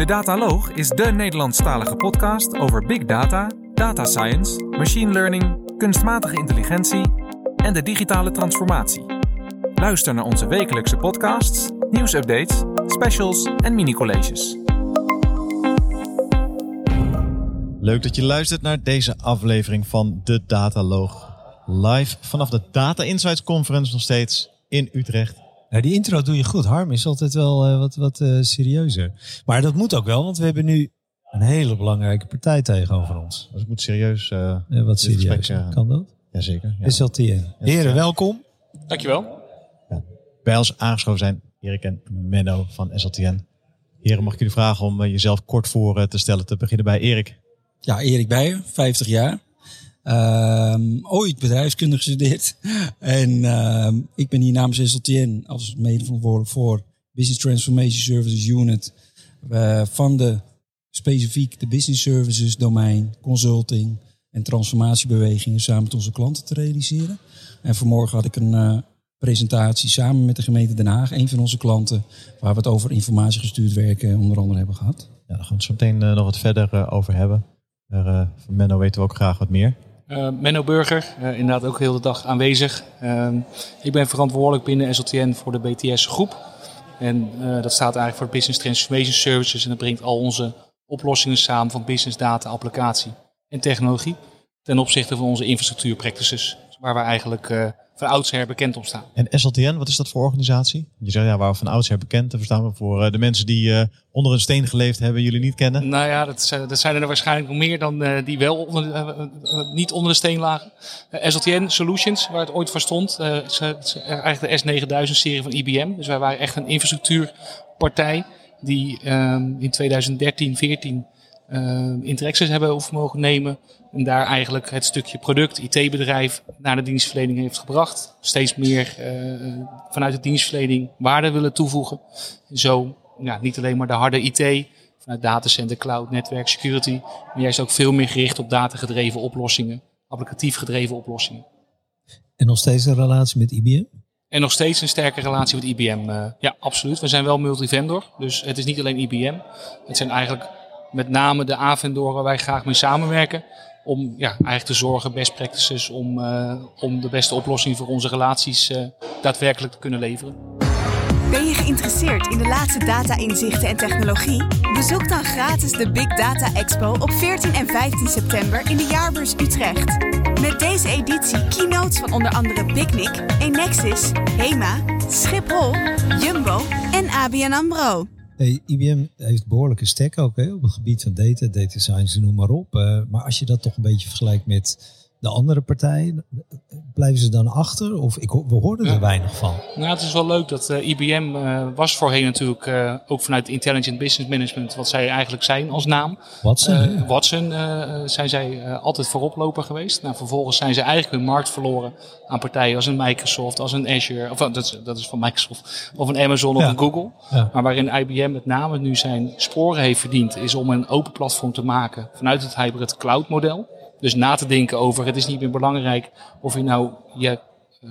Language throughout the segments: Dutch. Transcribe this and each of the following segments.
De Dataloog is de Nederlandstalige podcast over big data, data science, machine learning, kunstmatige intelligentie en de digitale transformatie. Luister naar onze wekelijkse podcasts, nieuwsupdates, specials en mini-colleges. Leuk dat je luistert naar deze aflevering van De Dataloog. Live vanaf de Data Insights Conference nog steeds in Utrecht. Nou, die intro doe je goed. Harm is altijd wel eh, wat, wat eh, serieuzer. Maar dat moet ook wel, want we hebben nu een hele belangrijke partij tegenover ons. Dus ik moet serieus... eh Eh, wat gesprek, serieus. eh, Kan dat? Jazeker. Ja. SLTN. Heren, welkom. Dankjewel. Bij ons aangeschoven zijn Erik en Menno van SLTN. Heren, mag ik jullie vragen om jezelf kort voor te stellen? Te beginnen bij Erik. Ja, Erik Beijer, 50 jaar. Ehm, ooit bedrijfskunde gestudeerd. En ehm, ik ben hier namens SLTN als medeverantwoordelijk voor Business Transformation Services Unit. eh, van de specifiek de Business Services domein, consulting en transformatiebewegingen samen met onze klanten te realiseren. En vanmorgen had ik een eh, presentatie samen met de gemeente Den Haag, een van onze klanten, waar we het over informatiegestuurd werken onder andere hebben gehad. Ja, daar gaan we het zo meteen eh, nog wat verder over hebben. Maar, eh, van Menno weten we ook graag wat meer. Eh, Menno Burger, eh, inderdaad ook heel de dag aanwezig. Ehm, ik ben verantwoordelijk binnen SLTN voor de BTS groep. En eh, dat staat eigenlijk voor Business Transformation Services. En dat brengt al onze oplossingen samen van business data, applicatie en technologie. Ten opzichte van onze infrastructuur practices. Waar we eigenlijk van oudsher bekend op staan. En SLTN, wat is dat voor organisatie? Je zegt ja, waar we van oudsher bekend. Dat verstaan we voor eh, de mensen die eh, onder een steen geleefd hebben, jullie niet kennen. Nou ja, dat zijn, dat zijn er waarschijnlijk nog meer dan eh, die wel onder, eh, eh, eh, niet onder de steen lagen. Eh, SLTN Solutions, waar het ooit voor stond, eh, is, eh, is eigenlijk de S9000-serie van IBM. Dus wij waren echt een infrastructuurpartij die ehm, in 2013, 14 ehm interacties hebben over mogen nemen. En daar eigenlijk het stukje product, IT-bedrijf, naar de dienstverlening heeft gebracht. Steeds meer eh, vanuit de dienstverlening waarde willen toevoegen. Zo ja, niet alleen maar de harde IT, vanuit datacenter, cloud, netwerk, security. Maar juist ook veel meer gericht op datagedreven oplossingen, applicatief gedreven oplossingen. En nog steeds een relatie met IBM? En nog steeds een sterke relatie met IBM. eh, ja, absoluut. We zijn wel multivendor. Dus het is niet alleen IBM. Het zijn eigenlijk met name de A-vendoren waar wij graag mee samenwerken. Om ja, eigenlijk te zorgen, best practices, om, eh, om de beste oplossing voor onze relaties eh, daadwerkelijk te kunnen leveren. Ben je geïnteresseerd in de laatste data-inzichten en technologie? Bezoek dan gratis de Big Data Expo op 14 en 15 september in de Jaarbeurs Utrecht. Met deze editie keynotes van onder andere Picnic, Enexis, Hema, Schiphol, Jumbo en ABN AMRO. Hey, IBM heeft behoorlijke stack ook hè, op het gebied van data, data science, noem maar op. Eh, maar als je dat toch een beetje vergelijkt met de andere partijen, blijven ze dan achter? Of ik, we hoorden er Ja. weinig van. Nou, het is wel leuk dat eh, IBM eh, was voorheen natuurlijk eh, ook vanuit Intelligent Business Management, wat zij eigenlijk zijn als naam. Watson eh, zijn zij altijd vooroploper geweest. Nou, vervolgens zijn ze eigenlijk hun markt verloren aan partijen als een Microsoft, als een Azure, of dat, is, dat is van Microsoft, of een Amazon of een Google. Ja. Maar waarin IBM met name nu zijn sporen heeft verdiend, is om een open platform te maken vanuit het hybrid cloud model. Dus na te denken over, het is niet meer belangrijk of je nou je eh,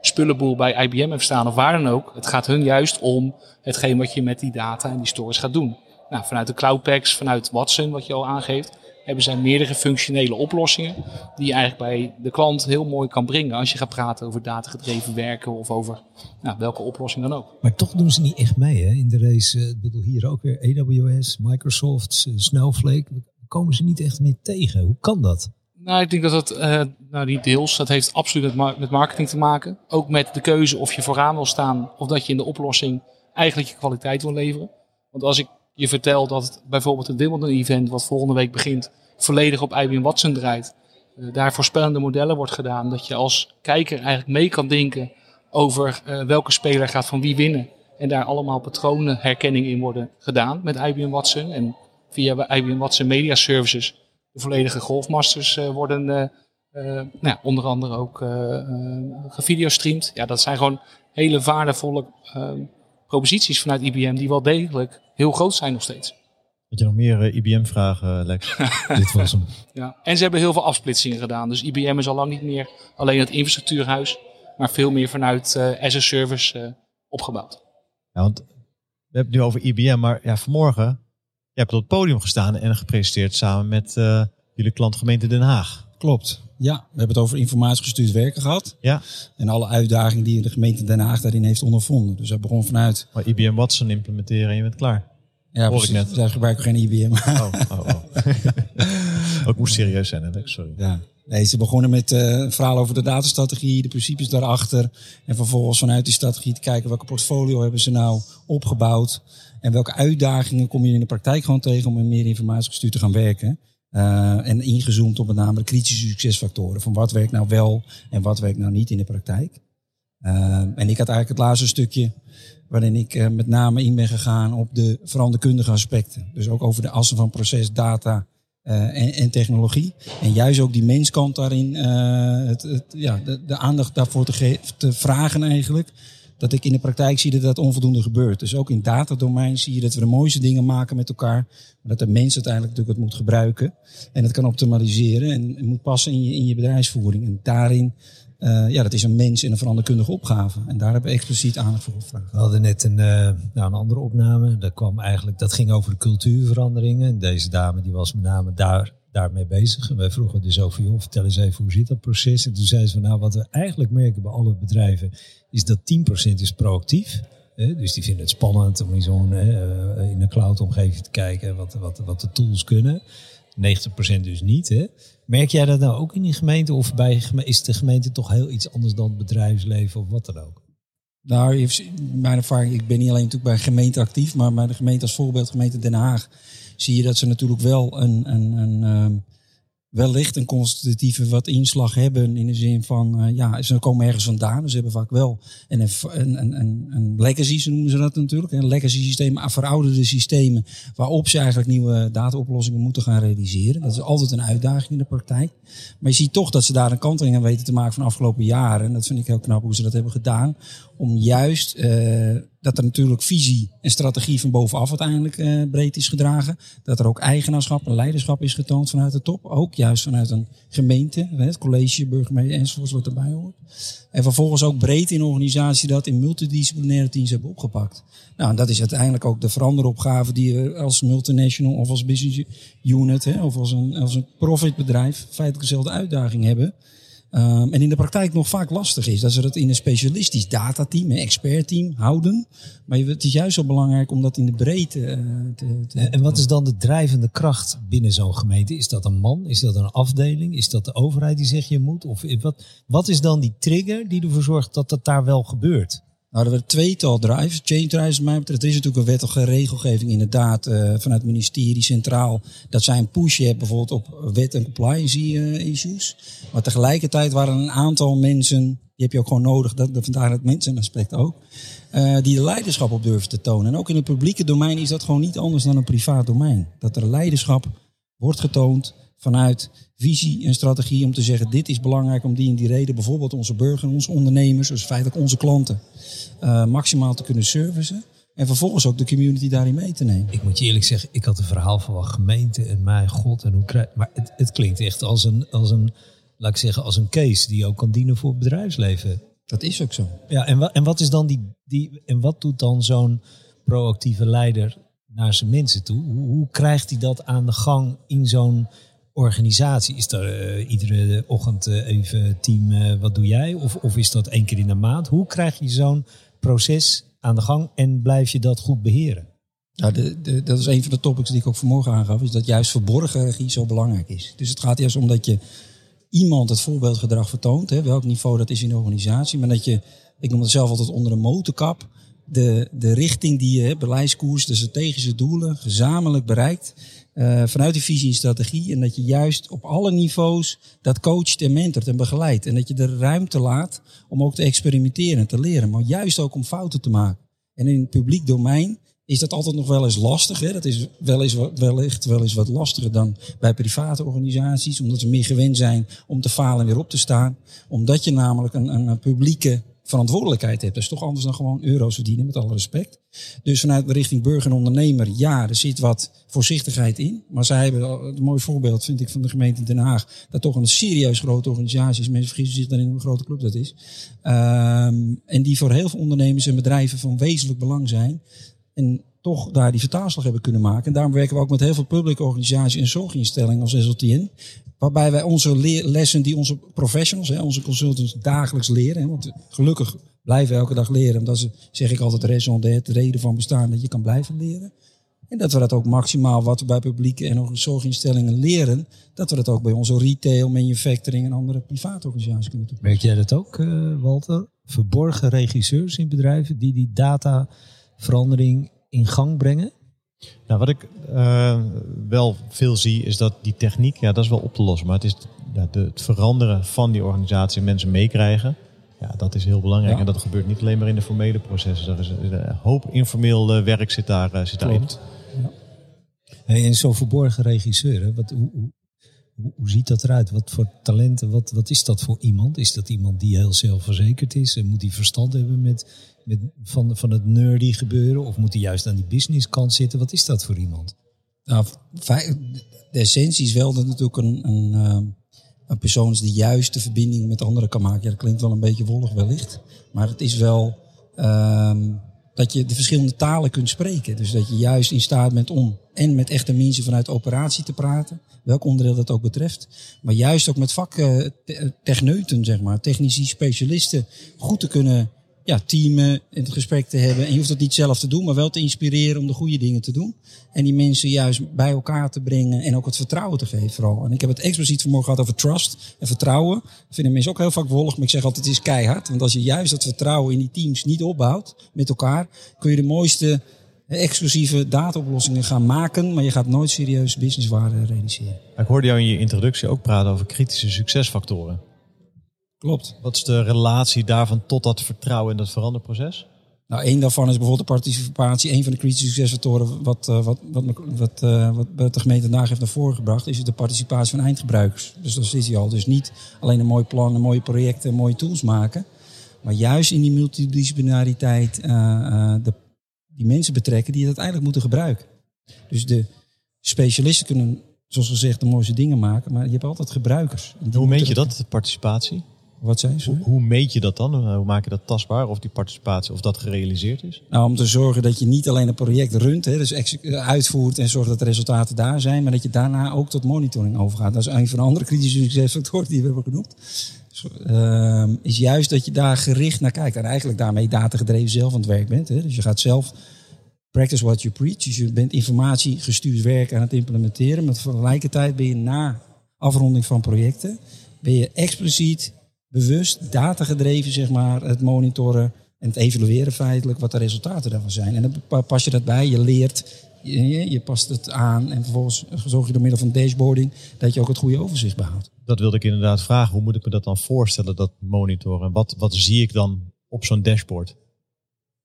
spullenboel bij IBM heeft staan of waar dan ook. Het gaat hun juist om hetgeen wat je met die data en die storage gaat doen. Nou, vanuit de Cloud Packs, vanuit Watson, wat je al aangeeft, hebben zij meerdere functionele oplossingen die je eigenlijk bij de klant heel mooi kan brengen als je gaat praten over datagedreven werken of over nou, welke oplossing dan ook. Maar toch doen ze niet echt mee hè, in de race. Eh, Ik bedoel, hier ook weer AWS, Microsoft, eh, Snowflake. Komen ze niet echt meer tegen? Hoe kan dat? Nou, ik denk dat dat, eh, nou niet deels, dat heeft absoluut met, mar- met marketing te maken. Ook met de keuze of je vooraan wil staan of dat je in de oplossing eigenlijk je kwaliteit wil leveren. Want als ik je vertel dat bijvoorbeeld het Wimbledon event wat volgende week begint, volledig op IBM Watson draait. eh, daar voorspellende modellen wordt gedaan. Dat je als kijker eigenlijk mee kan denken over eh, welke speler gaat van wie winnen. En daar allemaal patronenherkenning in worden gedaan met IBM Watson. En via IBM Watson Media Services de volledige golfmasters eh, worden eh, eh, nou ja, onder andere ook gevideostreamd. Ja, dat zijn gewoon hele waardevolle proposities vanuit IBM die wel degelijk heel groot zijn nog steeds. Had je nog meer IBM-vragen, Lex? Dit was hem. Ja. En ze hebben heel veel afsplitsingen gedaan. Dus IBM is al lang niet meer alleen het infrastructuurhuis, maar veel meer vanuit eh as a service opgebouwd. Ja, want we hebben het nu over IBM, maar ja, vanmorgen Je hebt op het podium gestaan en gepresenteerd samen met uh, jullie klantgemeente Den Haag. Klopt. Ja, we hebben het over informatiegestuurd werken gehad. Ja. En alle uitdagingen die de gemeente Den Haag daarin heeft ondervonden. Dus dat begon vanuit... Maar IBM Watson implementeren en je bent klaar. Ja, Hoor ik net. Zij gebruiken geen IBM. Oh, oh, oh. Ook moest serieus zijn, hè? sorry. Ja. Nee, ze begonnen met uh, een verhaal over de datastrategie, de principes daarachter. En vervolgens vanuit die strategie te kijken welke portfolio hebben ze nou opgebouwd. En welke uitdagingen kom je in de praktijk gewoon tegen om met meer informatiegestuurd te gaan werken. Uh, en ingezoomd op met name de kritische succesfactoren. Van wat werkt nou wel en wat werkt nou niet in de praktijk. Uh, en ik had eigenlijk het laatste stukje waarin ik uh, met name in ben gegaan op de veranderkundige aspecten. Dus ook over de assen van proces, data en, en, technologie. En juist ook die menskant daarin, het, ja, de, de, aandacht daarvoor te, te vragen eigenlijk dat ik in de praktijk zie dat dat onvoldoende gebeurt. Dus ook in datadomein zie je dat we de mooiste dingen maken met elkaar. Maar dat de mens uiteindelijk natuurlijk het moet gebruiken. En het kan optimaliseren en moet passen in je, in je bedrijfsvoering. En daarin, uh, ja, dat is een mens- en een veranderkundige opgave. En daar hebben we expliciet aandacht voor gevraagd. We hadden net een, uh, nou, een andere opname. Dat, kwam eigenlijk, dat ging over de cultuurveranderingen. En deze dame die was met name daar daarmee bezig. En wij vroegen dus over, joh, vertel eens even hoe zit dat proces? En toen zei ze van, nou, wat we eigenlijk merken bij alle bedrijven, is dat 10% is proactief. Hè? Dus die vinden het spannend om in zo'n uh, in een cloud-omgeving te kijken wat, wat, wat de tools kunnen. 90% dus niet. Hè? Merk jij dat nou ook in die gemeente? Of bij, is de gemeente toch heel iets anders dan het bedrijfsleven of wat dan ook? Nou, mijn ervaring, ik ben niet alleen natuurlijk bij gemeente actief, maar bij de gemeente als voorbeeld, gemeente Den Haag, zie je dat ze natuurlijk wel een, een, een, een wellicht een constitutieve wat inslag hebben. In de zin van, uh, ja, ze komen ergens vandaan. Dus ze hebben vaak wel een, een, een, een legacy, zo noemen ze dat natuurlijk. Een legacy systeem, verouderde systemen. Waarop ze eigenlijk nieuwe dataoplossingen moeten gaan realiseren. Dat is altijd een uitdaging in de praktijk. Maar je ziet toch dat ze daar een kanteling aan weten te maken van de afgelopen jaren. En dat vind ik heel knap hoe ze dat hebben gedaan. Om juist... Uh, dat er natuurlijk visie en strategie van bovenaf uiteindelijk uh, breed is gedragen. Dat er ook eigenaarschap en leiderschap is getoond vanuit de top. Ook juist vanuit een gemeente, het college, burgemeester enzovoorts wat erbij hoort. En vervolgens ook breed in organisatie dat in multidisciplinaire teams hebben opgepakt. Nou, en dat is uiteindelijk ook de veranderopgave die we als multinational of als business unit hè, of als een, als een profitbedrijf feitelijk dezelfde uitdaging hebben. Um, en in de praktijk nog vaak lastig is dat ze dat in een specialistisch datateam, een expertteam houden. Maar het is juist zo belangrijk om dat in de breedte uh, te, En wat is dan de drijvende kracht binnen zo'n gemeente? Is dat een man? Is dat een afdeling? Is dat de overheid die zegt je moet? Of wat, wat is dan die trigger die ervoor zorgt dat dat daar wel gebeurt? Nou, er werden tweetal drives. Change drives, mij betreft, is natuurlijk een wettige regelgeving inderdaad uh, vanuit het ministerie centraal. Dat zij een push hebben bijvoorbeeld op wet- en compliance uh, issues. Maar tegelijkertijd waren een aantal mensen, die heb je ook gewoon nodig, dat, vandaar het mensenaspect ook, uh, die de leiderschap op durven te tonen. En ook in het publieke domein is dat gewoon niet anders dan een privaat domein. Dat er leiderschap wordt getoond vanuit visie en strategie om te zeggen: dit is belangrijk om die en die reden, bijvoorbeeld onze burgers, onze ondernemers, dus feitelijk onze klanten, uh, maximaal te kunnen servicen. En vervolgens ook de community daarin mee te nemen. Ik moet je eerlijk zeggen, ik had een verhaal van wat gemeente en mijn god en hoe krijg. Maar het, het klinkt echt als een, als een, laat ik zeggen, als een case die ook kan dienen voor het bedrijfsleven. Dat is ook zo. Ja, en, en wat is dan die, die. En wat doet dan zo'n proactieve leider naar zijn mensen toe? Hoe, hoe krijgt hij dat aan de gang in zo'n organisatie? Is er uh, iedere ochtend uh, even team, uh, wat doe jij? Of, of is dat één keer in de maand? Hoe krijg je zo'n proces aan de gang en blijf je dat goed beheren? Nou, de, de, dat is een van de topics die ik ook vanmorgen aangaf, is dat juist verborgen regie zo belangrijk is. Dus het gaat juist om dat je iemand het voorbeeldgedrag vertoont, hè, welk niveau dat is in de organisatie, maar dat je, ik noem het zelf altijd onder de motorkap, de, de richting die je, beleidskoers, de strategische doelen, gezamenlijk bereikt. Uh, vanuit die visie en strategie. En dat je juist op alle niveaus dat coacht en mentort en begeleidt. En dat je de ruimte laat om ook te experimenteren en te leren. Maar juist ook om fouten te maken. En in het publiek domein is dat altijd nog wel eens lastig. Hè? Dat is wel eens, wellicht wel eens wat lastiger dan bij private organisaties. Omdat ze meer gewend zijn om te falen en weer op te staan. Omdat je namelijk een, een publieke verantwoordelijkheid hebt. Dat is toch anders dan gewoon euro's verdienen, met alle respect. Dus vanuit de richting burger en ondernemer, ja, er zit wat voorzichtigheid in. Maar zij hebben een mooi voorbeeld, vind ik, van de gemeente Den Haag. Dat toch een serieus grote organisatie is. Mensen vergissen zich dan in hoe grote club dat is. Um, en die voor heel veel ondernemers en bedrijven van wezenlijk belang zijn. En toch daar die vertaalslag hebben kunnen maken. En daarom werken we ook met heel veel publieke organisaties en zorginstellingen als SLTN. Waarbij wij onze lessen die onze professionals, hè, onze consultants, dagelijks leren. Hè, want gelukkig blijven we elke dag leren. Dat is, zeg ik altijd, raison d'être, de reden van bestaan, dat je kan blijven leren. En dat we dat ook maximaal wat we bij publieke en zorginstellingen leren, dat we dat ook bij onze retail, manufacturing en andere private organisaties kunnen toepassen. Merk jij dat ook, uh, Walter? Verborgen regisseurs in bedrijven die die dataverandering in gang brengen? Nou, wat ik uh, wel veel zie, is dat die techniek, ja, dat is wel op te lossen. Maar het is ja, de, het veranderen van die organisatie, mensen meekrijgen. Ja, dat is heel belangrijk. En dat gebeurt niet alleen maar in de formele processen. Er is een hoop informeel uh, werk zit daar, uh, zit daarin. Ja. Hey, en zo'n verborgen regisseur, hè? Wat, hoe, hoe, ziet dat eruit? Wat voor talenten, wat, wat is dat voor iemand? Is dat iemand die heel zelfverzekerd is? En moet hij verstand hebben met, met, van, van het nerdy gebeuren? Of moet hij juist aan die business kant zitten? Wat is dat voor iemand? Nou, de essentie is wel dat natuurlijk een, een, eh, een persoon is die juist de verbinding met anderen kan maken. Ja, dat klinkt wel een beetje wollig wellicht. Maar het is wel... Ehm, dat je de verschillende talen kunt spreken. Dus dat je juist in staat bent om en met echte mensen vanuit operatie te praten, welk onderdeel dat ook betreft. Maar juist ook met vaktechneuten, zeg maar, technici, specialisten, goed te kunnen ja, teamen en het gesprek te hebben. En je hoeft het niet zelf te doen, maar wel te inspireren om de goede dingen te doen. En die mensen juist bij elkaar te brengen en ook het vertrouwen te geven vooral. En ik heb het expliciet vanmorgen gehad over trust en vertrouwen. Dat vinden mensen ook heel vaak wollig, maar ik zeg altijd het is keihard. Want als je juist dat vertrouwen in die teams niet opbouwt met elkaar, kun je de mooiste exclusieve dataoplossingen gaan maken, maar je gaat nooit serieus businesswaarde realiseren. Ik hoorde jou in je introductie ook praten over kritische succesfactoren. Klopt. Wat is de relatie daarvan tot dat vertrouwen in dat veranderproces? Nou, één daarvan is bijvoorbeeld de participatie. Een van de kritische succesfactoren wat, uh, wat, wat, wat, uh, wat de gemeente vandaag heeft naar voren gebracht, is de participatie van eindgebruikers. Dus dat is hij al. Dus niet alleen een mooi plan, een mooie projecten, mooie tools maken. Maar juist in die multidisciplinariteit uh, de, die mensen betrekken die het uiteindelijk moeten gebruiken. Dus de specialisten kunnen, zoals gezegd, de mooiste dingen maken. Maar je hebt altijd gebruikers. Hoe meet je dat, de participatie? Wat zijn ze? Hoe, hoe, meet je dat dan? Hoe maak je dat tastbaar? Of die participatie, of dat gerealiseerd is? Nou, om te zorgen dat je niet alleen een project runt, hè, dus uitvoert en zorgt dat de resultaten daar zijn, maar dat je daarna ook tot monitoring overgaat. Dat is een van de andere kritische succesfactoren die we hebben genoemd. Dus, uh, is juist dat je daar gericht naar kijkt en eigenlijk daarmee datagedreven zelf aan het werk bent. Hè. Dus je gaat zelf practice what you preach. Dus je bent informatiegestuurd werk aan het implementeren, maar tegelijkertijd ben je na afronding van projecten, ben je expliciet bewust datagedreven, zeg maar, het monitoren en het evalueren feitelijk wat de resultaten daarvan zijn. En dan pas je dat bij, je leert, je, je past het aan en vervolgens zorg je door middel van dashboarding dat je ook het goede overzicht behoudt. Dat wilde ik inderdaad vragen. Hoe moet ik me dat dan voorstellen, dat monitoren? Wat, wat zie ik dan op zo'n dashboard?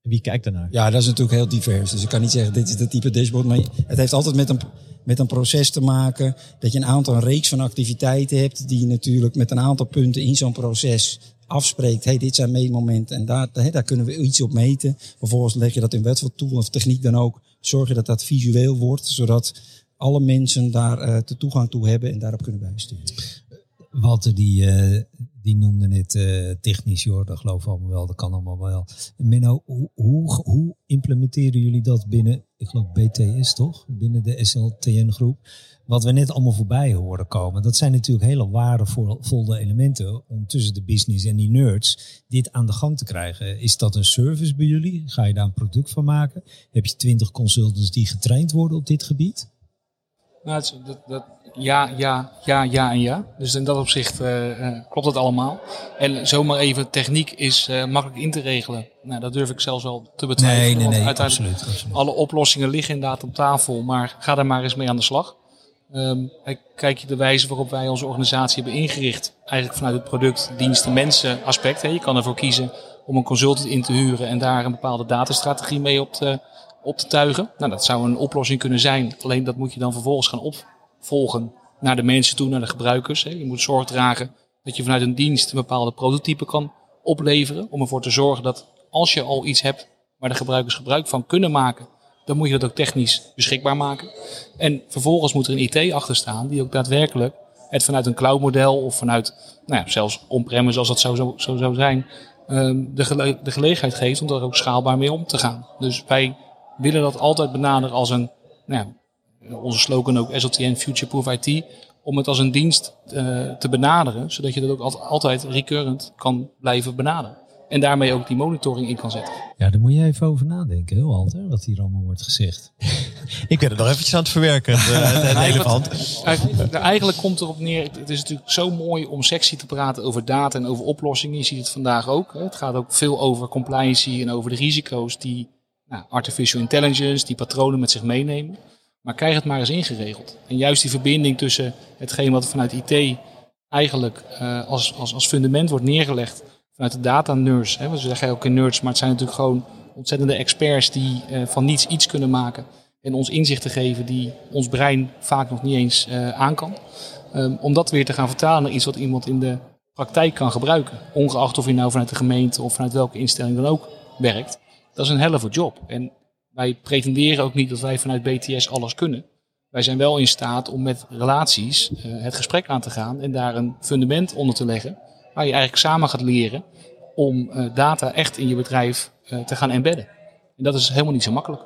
Wie kijkt daarnaar? Ja, dat is natuurlijk heel divers. Dus ik kan niet zeggen, dit is het type dashboard. Maar het heeft altijd met een, met een proces te maken. Dat je een aantal een reeks van activiteiten hebt. Die natuurlijk met een aantal punten in zo'n proces afspreekt. hey, dit zijn meetmomenten. En daar, daar kunnen we iets op meten. Vervolgens leg je dat in wat voor tool of techniek dan ook. Zorg je dat dat visueel wordt. Zodat alle mensen daar uh, de toegang toe hebben en daarop kunnen bijsturen. Walter, die, uh, die noemde het uh, technisch, joh, dat geloof allemaal wel, dat kan allemaal wel. Menno, hoe, hoe, hoe implementeren jullie dat binnen, ik geloof BTS toch, binnen de SLTN-groep? Wat we net allemaal voorbij horen komen, dat zijn natuurlijk hele waardevolle elementen om tussen de business en die nerds dit aan de gang te krijgen. Is dat een service bij jullie? Ga je daar een product van maken? Heb je twintig consultants die getraind worden op dit gebied? Nou, dat, dat, ja, ja, ja, ja en ja. Dus in dat opzicht uh, klopt het allemaal. En zomaar even, techniek is uh, makkelijk in te regelen. Nou, dat durf ik zelfs wel te betwijfelen. Nee, nee, nee, absoluut, absoluut. Alle oplossingen liggen inderdaad op tafel, maar ga er maar eens mee aan de slag. Um, kijk je de wijze waarop wij onze organisatie hebben ingericht, eigenlijk vanuit het product, diensten, mensen aspect. Hè. Je kan ervoor kiezen om een consultant in te huren en daar een bepaalde datastrategie mee op te, op te tuigen. Nou, dat zou een oplossing kunnen zijn. Alleen dat moet je dan vervolgens gaan opvolgen naar de mensen toe, naar de gebruikers. Je moet zorg dragen dat je vanuit een dienst een bepaalde prototype kan opleveren. Om ervoor te zorgen dat als je al iets hebt waar de gebruikers gebruik van kunnen maken, dan moet je dat ook technisch beschikbaar maken. En vervolgens moet er een IT achter staan die ook daadwerkelijk het vanuit een cloudmodel of vanuit nou ja, zelfs on-premise als dat zo zou zo, zo zijn, ehm, de, de gelegenheid geeft om daar ook schaalbaar mee om te gaan. Dus wij willen dat altijd benaderen als een, nou ja, onze slogan ook SLTN Future Proof IT, om het als een dienst uh, te benaderen, zodat je dat ook altijd recurrent kan blijven benaderen. En daarmee ook die monitoring in kan zetten. Ja, daar moet je even over nadenken, heel Walter, wat hier allemaal wordt gezegd. Ik ben er nog eventjes aan het verwerken, het, het, het elefant. Eigenlijk, eigenlijk komt erop neer, het is natuurlijk zo mooi om sexy te praten over data en over oplossingen. Je ziet het vandaag ook. Het gaat ook veel over compliance en over de risico's die nou, artificial intelligence, die patronen met zich meenemen. Maar krijg het maar eens ingeregeld. En juist die verbinding tussen hetgeen wat vanuit IT eigenlijk uh, als, als, als fundament wordt neergelegd vanuit de data nerds. Hè. We zeggen ook in nerds, maar het zijn natuurlijk gewoon ontzettende experts die uh, van niets iets kunnen maken. En ons inzichten geven die ons brein vaak nog niet eens uh, aan kan. Um, om dat weer te gaan vertalen naar iets wat iemand in de praktijk kan gebruiken. Ongeacht of je nou vanuit de gemeente of vanuit welke instelling dan ook werkt. Dat is een helft job. En wij pretenderen ook niet dat wij vanuit BTS alles kunnen. Wij zijn wel in staat om met relaties uh, het gesprek aan te gaan en daar een fundament onder te leggen. Waar je eigenlijk samen gaat leren om uh, data echt in je bedrijf uh, te gaan embedden. En dat is helemaal niet zo makkelijk.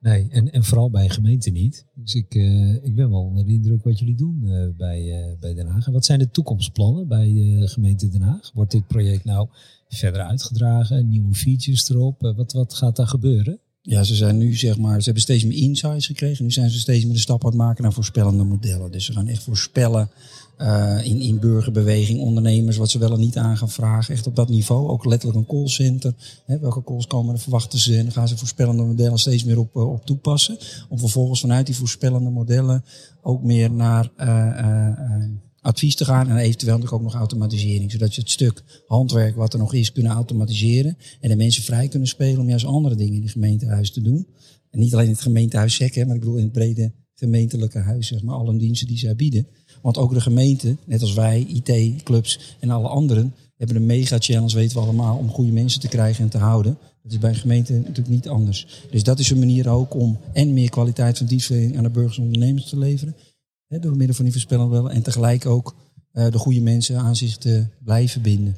Nee, en, en vooral bij gemeenten niet. Dus ik, ik ben wel onder de indruk wat jullie doen bij, bij Den Haag. Wat zijn de toekomstplannen bij gemeente Den Haag? Wordt dit project nou verder uitgedragen? Nieuwe features erop? wat, wat gaat daar gebeuren? Ja, ze zijn nu zeg maar, ze hebben steeds meer insights gekregen. Nu zijn ze steeds meer de stap aan het maken naar voorspellende modellen. Dus ze gaan echt voorspellen uh, in, in burgerbeweging, ondernemers, wat ze wel en niet aan gaan vragen. Echt op dat niveau. Ook letterlijk een callcenter. Hè, welke calls komen er, verwachten ze? En dan gaan ze voorspellende modellen steeds meer op, uh, op toepassen. Om vervolgens vanuit die voorspellende modellen ook meer naar advies te gaan en eventueel ook nog automatisering. Zodat je het stuk handwerk wat er nog is kunnen automatiseren. En de mensen vrij kunnen spelen om juist andere dingen in het gemeentehuis te doen. En niet alleen in het gemeentehuis SEC, maar ik bedoel in het brede gemeentelijke huis, zeg maar, alle diensten die zij bieden. Want ook de gemeente, net als wij, IT-clubs en alle anderen, hebben een mega-challenge, weten we allemaal, om goede mensen te krijgen en te houden. Dat is bij een gemeente natuurlijk niet anders. Dus dat is een manier ook om en meer kwaliteit van dienstverlening aan de burgers en ondernemers te leveren. Hè, door middel van die voorspellende en tegelijk ook uh, de goede mensen aan zich te blijven binden.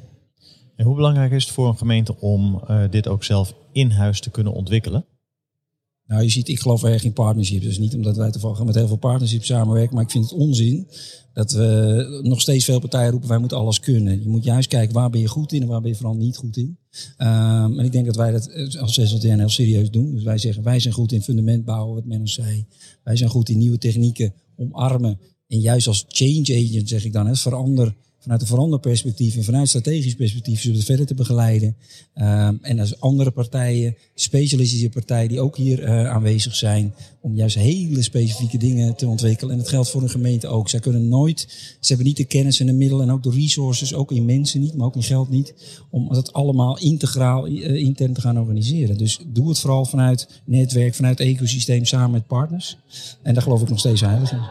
En hoe belangrijk is het voor een gemeente om uh, dit ook zelf in huis te kunnen ontwikkelen? Nou, je ziet, ik geloof erg in partnerships. Dus niet omdat wij toevallig met heel veel partnerships samenwerken, maar ik vind het onzin dat we nog steeds veel partijen roepen, wij moeten alles kunnen. Je moet juist kijken, waar ben je goed in en waar ben je vooral niet goed in. Um, en ik denk dat wij dat eh, als SLTN heel serieus doen. Dus wij zeggen, wij zijn goed in fundament bouwen, wat men ons zei. Wij zijn goed in nieuwe technieken omarmen. En juist als change agent zeg ik dan, het verander vanuit een veranderperspectief en vanuit strategisch perspectief zullen we verder te begeleiden. Um, en als andere partijen, specialistische partijen die ook hier uh, aanwezig zijn, om juist hele specifieke dingen te ontwikkelen. En dat geldt voor een gemeente ook. Zij kunnen nooit, ze hebben niet de kennis en de middelen en ook de resources, ook in mensen niet, maar ook in geld niet, om dat allemaal integraal uh, intern te gaan organiseren. Dus doe het vooral vanuit netwerk, vanuit ecosysteem samen met partners. En daar geloof ik nog steeds heilig in.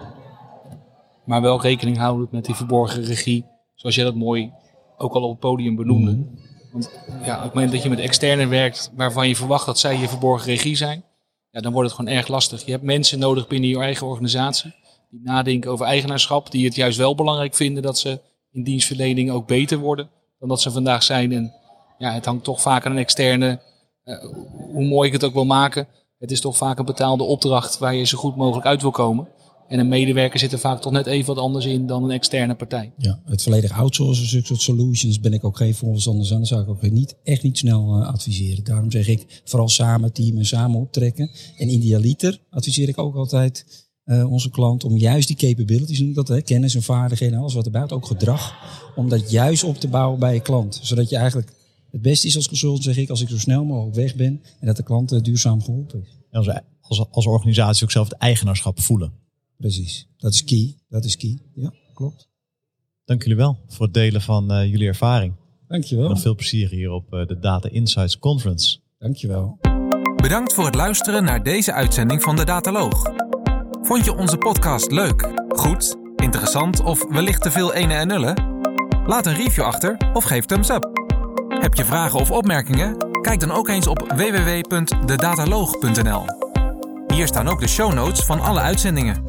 Maar wel rekening houden met die verborgen regie zoals jij dat mooi ook al op het podium benoemde. Mm. Want ja, op het moment dat je met externen werkt waarvan je verwacht dat zij je verborgen regie zijn, ja, dan wordt het gewoon erg lastig. Je hebt mensen nodig binnen je eigen organisatie die nadenken over eigenaarschap, die het juist wel belangrijk vinden dat ze in dienstverlening ook beter worden dan dat ze vandaag zijn. En ja, het hangt toch vaak aan een externe, uh, hoe mooi ik het ook wil maken. Het is toch vaak een betaalde opdracht waar je zo goed mogelijk uit wil komen. En een medewerker zit er vaak toch net even wat anders in dan een externe partij. Ja, het volledig outsourcen, zulke soort solutions, ben ik ook geen voorstander aan. Dat zou ik ook niet, echt niet snel uh, adviseren. Daarom zeg ik vooral samen teamen, samen optrekken. En idealiter adviseer ik ook altijd uh, onze klant om juist die capabilities, noem dat, hè, kennis en vaardigheden, alles wat erbij hoort, ook gedrag, om dat juist op te bouwen bij je klant. Zodat je eigenlijk het beste is als consultant, zeg ik, als ik zo snel mogelijk weg ben en dat de klant uh, duurzaam geholpen is. Als, als, als organisatie ook zelf het eigenaarschap voelen. Precies, dat is key. Dat is key. Ja, klopt. Dank jullie wel voor het delen van uh, jullie ervaring. Dankjewel. En veel plezier hier op uh, de Data Insights Conference. Dankjewel. Bedankt voor het luisteren naar deze uitzending van de Dataloog. Vond je onze podcast leuk, goed, interessant of wellicht te veel ene en nullen? Laat een review achter of geef thumbs up. Heb je vragen of opmerkingen? Kijk dan ook eens op www.dedataloog.nl. Hier staan ook de show notes van alle uitzendingen.